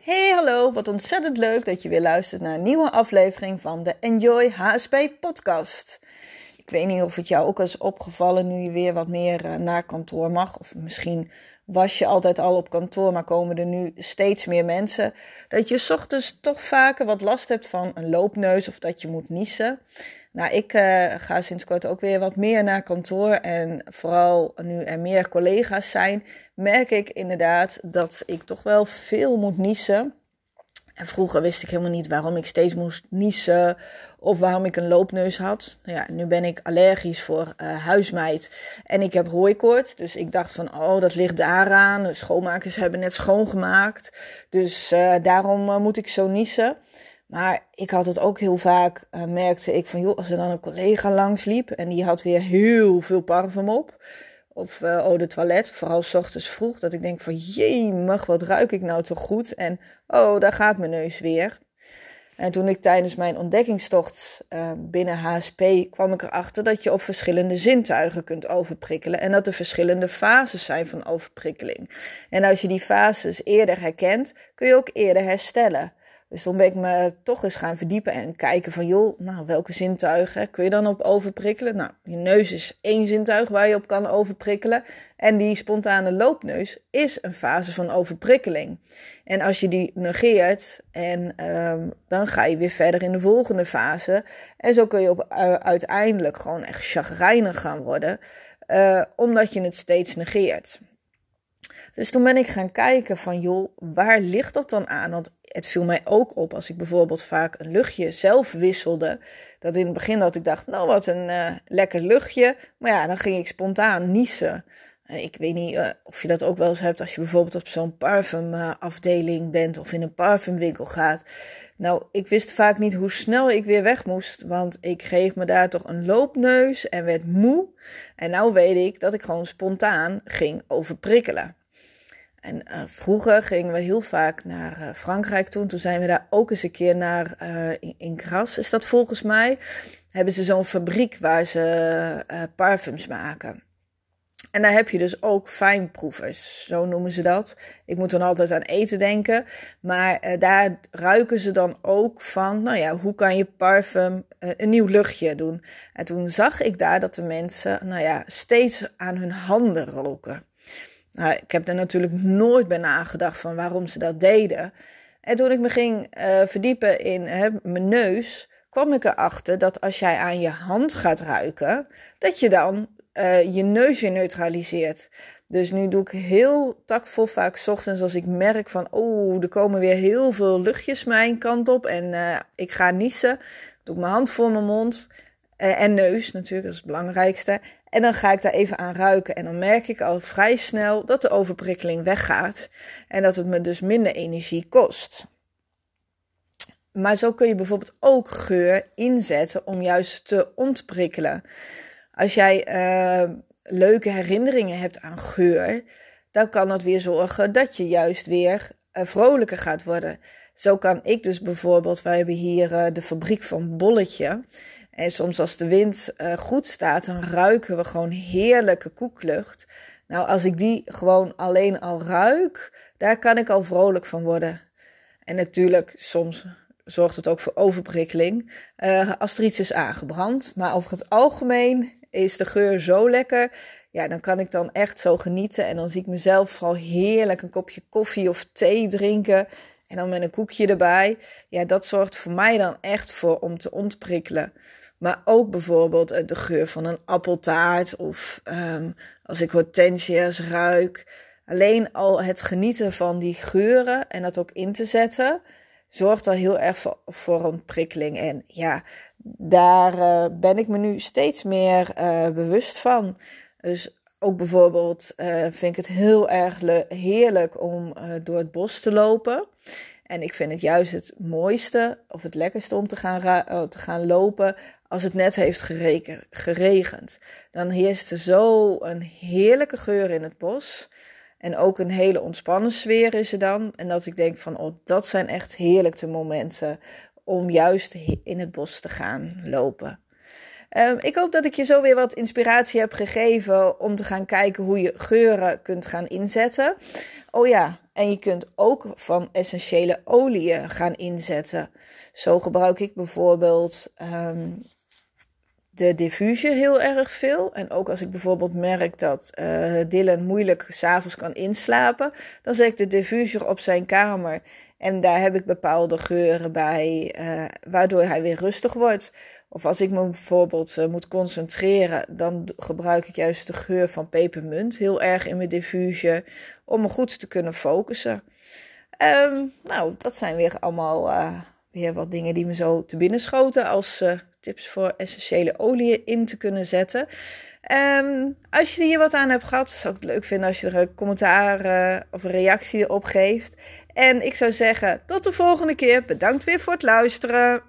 Hey, hallo, wat ontzettend leuk dat je weer luistert naar een nieuwe aflevering van de Enjoy HSP podcast. Ik weet niet of het jou ook is opgevallen nu je weer wat meer eh, naar kantoor mag. Of misschien was je altijd al op kantoor, maar komen er nu steeds meer mensen. Dat je ochtends toch vaker wat last hebt van een loopneus of dat je moet niezen. Nou, ik uh, ga sinds kort ook weer wat meer naar kantoor. En vooral nu er meer collega's zijn, merk ik inderdaad dat ik toch wel veel moet niezen. En vroeger wist ik helemaal niet waarom ik steeds moest niezen of waarom ik een loopneus had. Nou ja, nu ben ik allergisch voor uh, huismeid en ik heb hooikoorts. Dus ik dacht van, oh, dat ligt daaraan. De schoonmakers hebben net schoongemaakt. Dus uh, daarom uh, moet ik zo niezen. Maar ik had het ook heel vaak, merkte ik van joh, als er dan een collega langs liep en die had weer heel veel parfum op. Of uh, oh, de toilet, vooral s ochtends vroeg, dat ik denk van jemig, wat ruik ik nou toch goed. En oh, daar gaat mijn neus weer. En toen ik tijdens mijn ontdekkingstocht uh, binnen HSP kwam ik erachter dat je op verschillende zintuigen kunt overprikkelen. En dat er verschillende fases zijn van overprikkeling. En als je die fases eerder herkent, kun je ook eerder herstellen. Dus toen ben ik me toch eens gaan verdiepen en kijken van, joh, nou, welke zintuigen kun je dan op overprikkelen? Nou, je neus is één zintuig waar je op kan overprikkelen. En die spontane loopneus is een fase van overprikkeling. En als je die negeert, en, um, dan ga je weer verder in de volgende fase. En zo kun je op, uh, uiteindelijk gewoon echt chagrijnig gaan worden, uh, omdat je het steeds negeert. Dus toen ben ik gaan kijken van, joh, waar ligt dat dan aan? Want het viel mij ook op als ik bijvoorbeeld vaak een luchtje zelf wisselde. Dat in het begin dat ik dacht, nou wat een uh, lekker luchtje. Maar ja, dan ging ik spontaan niezen. En ik weet niet uh, of je dat ook wel eens hebt als je bijvoorbeeld op zo'n parfumafdeling uh, bent of in een parfumwinkel gaat. Nou, ik wist vaak niet hoe snel ik weer weg moest, want ik kreeg me daar toch een loopneus en werd moe. En nou weet ik dat ik gewoon spontaan ging overprikkelen. En uh, vroeger gingen we heel vaak naar uh, Frankrijk toen. Toen zijn we daar ook eens een keer naar, in, in Gras is dat volgens mij. Hebben ze zo'n fabriek waar ze parfums maken. En daar heb je dus ook fijnproevers, zo noemen ze dat. Ik moet dan altijd aan eten denken. Maar daar ruiken ze dan ook van, nou ja, hoe kan je parfum een nieuw luchtje doen? En toen zag ik daar dat de mensen, nou ja, steeds aan hun handen roken. Nou, ik heb er natuurlijk nooit bij nagedacht van waarom ze dat deden. En toen ik me ging uh, verdiepen in hè, mijn neus, kwam ik erachter dat als jij aan je hand gaat ruiken, dat je dan uh, je neus weer neutraliseert. Dus nu doe ik heel tactvol vaak ochtends als ik merk van, oh, er komen weer heel veel luchtjes mijn kant op en uh, ik ga niezen. Doe ik mijn hand voor mijn mond en neus natuurlijk, dat is het belangrijkste. En dan ga ik daar even aan ruiken. En dan merk ik al vrij snel dat de overprikkeling weggaat. En dat het me dus minder energie kost. Maar zo kun je bijvoorbeeld ook geur inzetten om juist te ontprikkelen. Als jij uh, leuke herinneringen hebt aan geur, dan kan dat weer zorgen dat je juist weer uh, vrolijker gaat worden. Zo kan ik dus bijvoorbeeld, wij hebben hier uh, de fabriek van Bolletje. En soms als de wind uh, goed staat, dan ruiken we gewoon heerlijke koeklucht. Nou, als ik die gewoon alleen al ruik, daar kan ik al vrolijk van worden. En natuurlijk, soms zorgt het ook voor overprikkeling uh, als er iets is aangebrand. Maar over het algemeen is de geur zo lekker. Ja, dan kan ik dan echt zo genieten. En dan zie ik mezelf vooral heerlijk een kopje koffie of thee drinken. En dan met een koekje erbij. Ja, dat zorgt voor mij dan echt voor om te ontprikkelen. Maar ook bijvoorbeeld eh, de geur van een appeltaart of um, als ik hortensia's ruik. Alleen al het genieten van die geuren en dat ook in te zetten, zorgt al heel erg voor, een prikkeling. En ja, daar uh, ben ik me nu steeds meer uh, bewust van. Dus ook bijvoorbeeld uh, vind ik het heel erg heerlijk om door het bos te lopen. En ik vind het juist het mooiste of het lekkerste om te gaan, te gaan lopen als het net heeft geregend. Dan heerst er zo een heerlijke geur in het bos. En ook een hele ontspannen sfeer is er dan. En dat ik denk van, oh, dat zijn echt heerlijke momenten om juist in het bos te gaan lopen. Um, ik hoop dat ik je zo weer wat inspiratie heb gegeven om te gaan kijken hoe je geuren kunt gaan inzetten. Oh ja, En je kunt ook van essentiële oliën gaan inzetten. Zo gebruik ik bijvoorbeeld ehm, de diffuser heel erg veel. En ook als ik bijvoorbeeld merk dat uh, Dylan moeilijk s'avonds kan inslapen, dan zet ik de diffuser op zijn kamer. En daar heb ik bepaalde geuren bij, uh, waardoor hij weer rustig wordt. Of als ik me bijvoorbeeld uh, moet concentreren, dan gebruik ik juist de geur van pepermunt heel erg in mijn diffuser om me goed te kunnen focussen. Um, nou, dat zijn weer allemaal weer wat dingen die me zo te binnen schoten als tips voor essentiële oliën in te kunnen zetten. Um, als je hier wat aan hebt gehad, zou ik het leuk vinden als je er een commentaar uh, of een reactie op geeft. En ik zou zeggen, tot de volgende keer. Bedankt weer voor het luisteren.